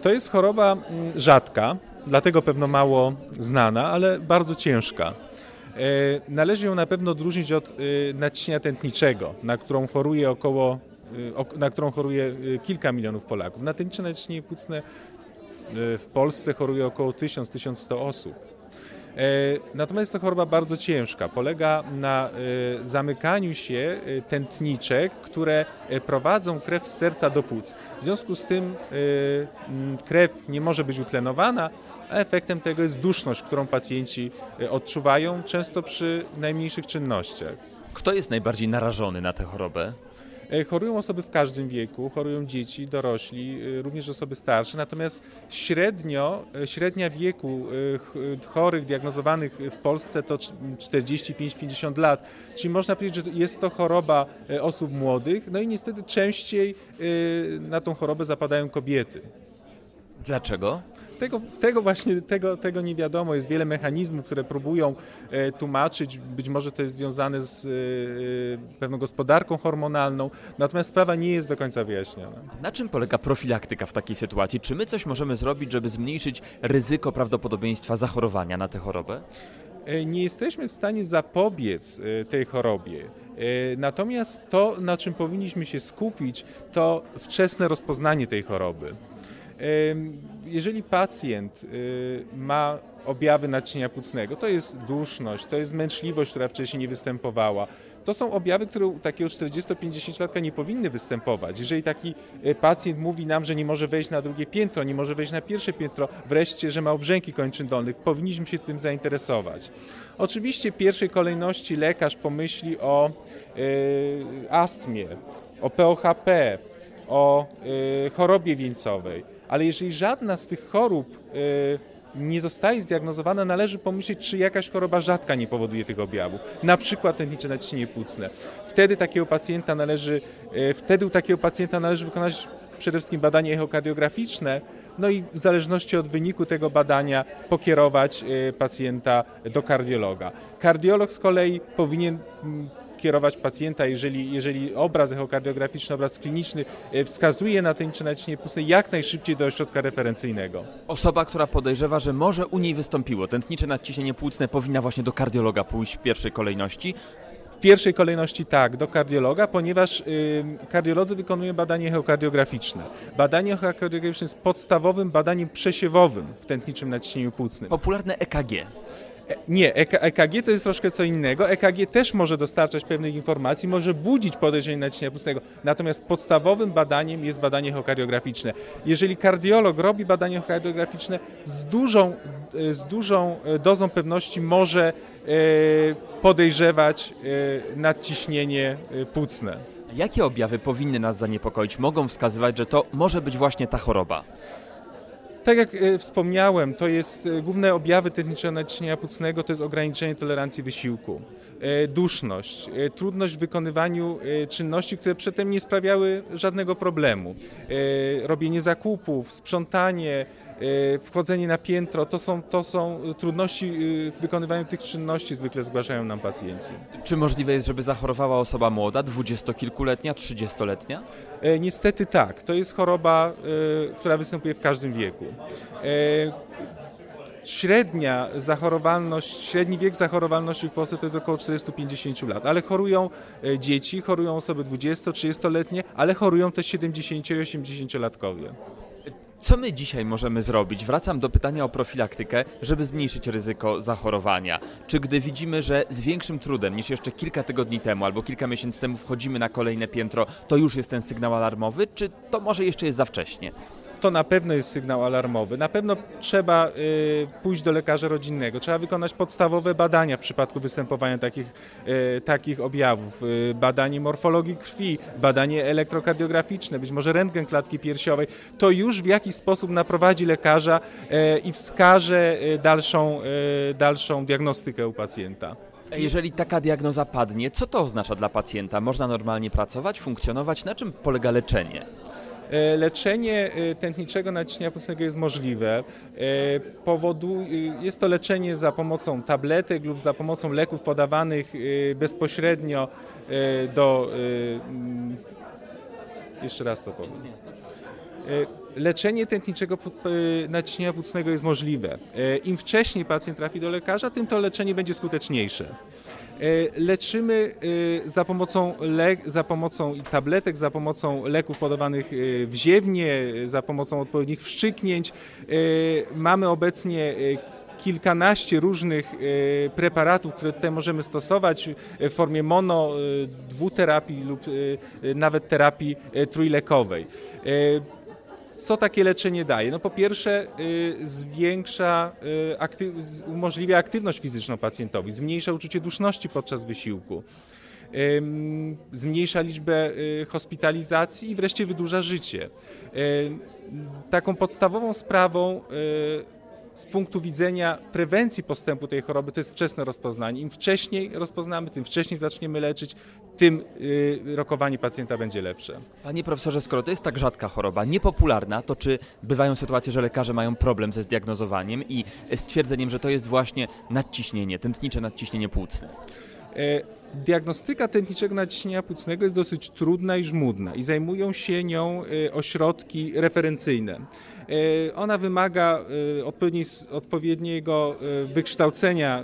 To jest choroba mm, rzadka, dlatego pewno mało znana, ale bardzo ciężka. E, należy ją na pewno odróżnić od e, nadciśnienia tętniczego, na którą choruje około, e, na którą choruje kilka milionów Polaków. Na tętnicze nadciśnienie płucne w Polsce choruje około 1000-1100 osób. E, natomiast to choroba bardzo ciężka. Polega na e, zamykaniu się e, tętniczek, które prowadzą krew z serca do płuc. W związku z tym krew nie może być utlenowana, a efektem tego jest duszność, którą pacjenci odczuwają często przy najmniejszych czynnościach. Kto jest najbardziej narażony na tę chorobę? E, chorują osoby w każdym wieku, chorują dzieci, dorośli, e, również osoby starsze, natomiast średnio, e, średnia wieku chorych diagnozowanych w Polsce to 45-50 lat, czyli można powiedzieć, że jest to choroba osób młodych, no i niestety częściej na tą chorobę zapadają kobiety. Dlaczego? Tego, tego właśnie tego, tego nie wiadomo. Jest wiele mechanizmów, które próbują e, tłumaczyć. Być może to jest związane z e, pewną gospodarką hormonalną, natomiast sprawa nie jest do końca wyjaśniona. Na czym polega profilaktyka w takiej sytuacji? Czy my coś możemy zrobić, żeby zmniejszyć ryzyko prawdopodobieństwa zachorowania na tę chorobę? E, nie jesteśmy w stanie zapobiec tej chorobie. Natomiast to, na czym powinniśmy się skupić, to wczesne rozpoznanie tej choroby. Jeżeli pacjent y, ma objawy naczynia płucnego, to jest duszność, to jest męczliwość, która wcześniej nie występowała, to są objawy, które u takiego 40-50-latka nie powinny występować. Jeżeli taki y, pacjent mówi nam, że nie może wejść na drugie piętro, nie może wejść na pierwsze piętro, wreszcie, że ma obrzęki kończyn dolnych, powinniśmy się tym zainteresować. Oczywiście w pierwszej kolejności lekarz pomyśli o y, astmie, o POHP, o chorobie wieńcowej ale jeżeli żadna z tych chorób y, nie zostaje zdiagnozowana, należy pomyśleć, czy jakaś choroba rzadka nie powoduje tych objawów, na przykład tętnicze naciśnienie płucne. Wtedy takiego pacjenta należy, y, wtedy u takiego pacjenta należy wykonać przede wszystkim badanie echokardiograficzne, no i w zależności od wyniku tego badania pokierować y, pacjenta do kardiologa. Kardiolog z kolei powinien mm, kierować pacjenta, jeżeli, jeżeli obraz echokardiograficzny, obraz kliniczny e, wskazuje na tętnicze naciśnienie płucne, jak najszybciej do ośrodka referencyjnego. Osoba, która podejrzewa, że może u niej wystąpiło tętnicze nadciśnienie płucne, powinna właśnie do kardiologa pójść w pierwszej kolejności. W pierwszej kolejności tak, do kardiologa, ponieważ y, kardiolodzy wykonują badanie echokardiograficzne. Badanie echokardiograficzne jest podstawowym badaniem przesiewowym w tętniczym naciśnieniu płucnym. Popularne EKG. Nie, EKG e to jest troszkę co innego. EKG też może dostarczać pewnych informacji, może budzić podejrzenie naciśnienia pustego. Natomiast podstawowym badaniem jest badanie echokardiograficzne. Jeżeli kardiolog robi badanie echokardiograficzne, z dużą, e, z dużą e, dozą pewności może podejrzewać nadciśnienie płucne. Jakie objawy powinny nas zaniepokoić? Mogą wskazywać, że to może być właśnie ta choroba? Tak jak e, wspomniałem, to jest e, główne objawy techniczne naciśnienia płucnego to jest ograniczenie tolerancji wysiłku, duszność, trudność w wykonywaniu czynności, które przedtem nie sprawiały żadnego problemu, robienie zakupów, sprzątanie, E, wchodzenie na piętro, to są, to są trudności e, w wykonywaniu tych czynności zwykle zgłaszają nam pacjenci. Czy możliwe jest, żeby zachorowała osoba młoda, dwudziestokilkuletnia, trzydziestoletnia? E, niestety tak. To jest choroba, która występuje w każdym wieku średnia zachorowalność, średni wiek zachorowalności w Polsce to jest około 40-50 lat, ale chorują dzieci, chorują osoby 20-30-letnie, ale chorują też 70 i 80-latkowie. Co my dzisiaj możemy zrobić? Wracam do pytania o profilaktykę, żeby zmniejszyć ryzyko zachorowania. Czy gdy widzimy, że z większym trudem niż jeszcze kilka tygodni temu albo kilka miesięcy temu wchodzimy na kolejne piętro, to już jest ten sygnał alarmowy, czy to może jeszcze jest za wcześnie? To na pewno jest sygnał alarmowy. Na pewno trzeba y, pójść do lekarza rodzinnego, trzeba wykonać podstawowe badania w przypadku występowania takich, y, takich objawów. Y, badanie morfologii krwi, badanie elektrokardiograficzne, być może rentgen klatki piersiowej. To już w jakiś sposób naprowadzi lekarza i wskaże dalszą, dalszą diagnostykę u pacjenta. Jeżeli taka diagnoza padnie, co to oznacza dla pacjenta? Można normalnie pracować, funkcjonować? Na czym polega leczenie? E, Leczenie e, tętniczego naciśnienia płucnego jest możliwe. E, Powodu, jest to leczenie za pomocą tabletek lub za pomocą leków podawanych bezpośrednio do. mm, Jeszcze raz to powiem. E, Leczenie tętniczego e, naciśnienia płucnego jest możliwe. E, Im wcześniej pacjent trafi do lekarza, tym to leczenie będzie skuteczniejsze. Leczymy za pomocą, za pomocą tabletek, za pomocą leków podawanych e, wziewnie, e, za pomocą odpowiednich wstrzyknięć. E, Mamy obecnie kilkanaście różnych preparatów, które tutaj możemy stosować w formie mono, dwuterapii lub nawet terapii trójlekowej. Co takie leczenie daje? No po pierwsze y, zwiększa, y, umożliwia aktywność fizyczną pacjentowi, zmniejsza uczucie duszności podczas wysiłku, zmniejsza liczbę y, hospitalizacji i wreszcie wydłuża życie. Taką podstawową sprawą z punktu widzenia prewencji postępu tej choroby to jest wczesne rozpoznanie. Im wcześniej rozpoznamy, tym wcześniej zaczniemy leczyć, tym y, rokowanie pacjenta będzie lepsze. Panie profesorze, skoro to jest tak rzadka choroba, niepopularna, to czy bywają sytuacje, że lekarze mają problem ze zdiagnozowaniem i stwierdzeniem, że to jest właśnie nadciśnienie, tętnicze nadciśnienie płucne? E, Diagnostyka tętniczego naciśnienia płucnego jest dosyć trudna i żmudna i zajmują się nią e, ośrodki referencyjne. E, Ona wymaga e, odpowiedniego e, wykształcenia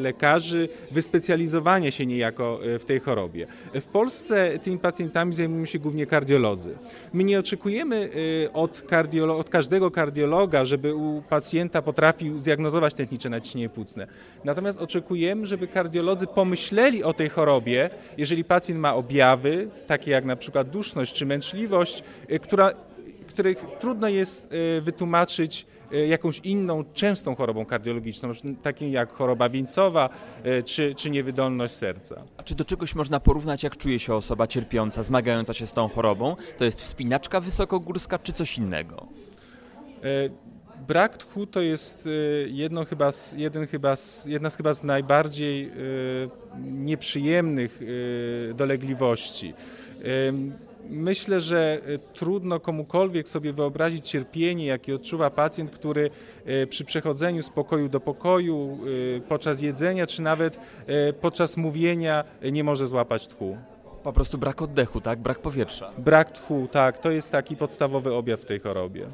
lekarzy, wyspecjalizowania się niejako w tej chorobie. W Polsce tymi pacjentami zajmują się głównie kardiolodzy. My nie oczekujemy od, kardiolo- od każdego kardiologa, żeby u pacjenta potrafił zdiagnozować tętnicze naciśnienie płucne. Natomiast oczekujemy, żeby kardiolodzy pomyśleli o tej chorobie, jeżeli pacjent ma objawy, takie jak na przykład duszność czy męczliwość, która, których trudno jest y, wytłumaczyć y, jakąś inną, częstą chorobą kardiologiczną, taką jak choroba wieńcowa y, czy, czy niewydolność serca. A czy do czegoś można porównać, jak czuje się osoba cierpiąca, zmagająca się z tą chorobą? To jest wspinaczka wysokogórska, czy coś innego? E, Brak tchu to jest e, jedno chyba z, jeden chyba z, jedna z chyba z najbardziej e, nieprzyjemnych e, dolegliwości. Myślę, że e, trudno komukolwiek sobie wyobrazić cierpienie, jakie odczuwa pacjent, który e, przy przechodzeniu z pokoju do pokoju, e, podczas jedzenia, czy nawet podczas mówienia nie może złapać tchu. Po prostu brak oddechu, tak? Brak powietrza. Brak tchu, tak, to jest taki podstawowy objaw w tej chorobie.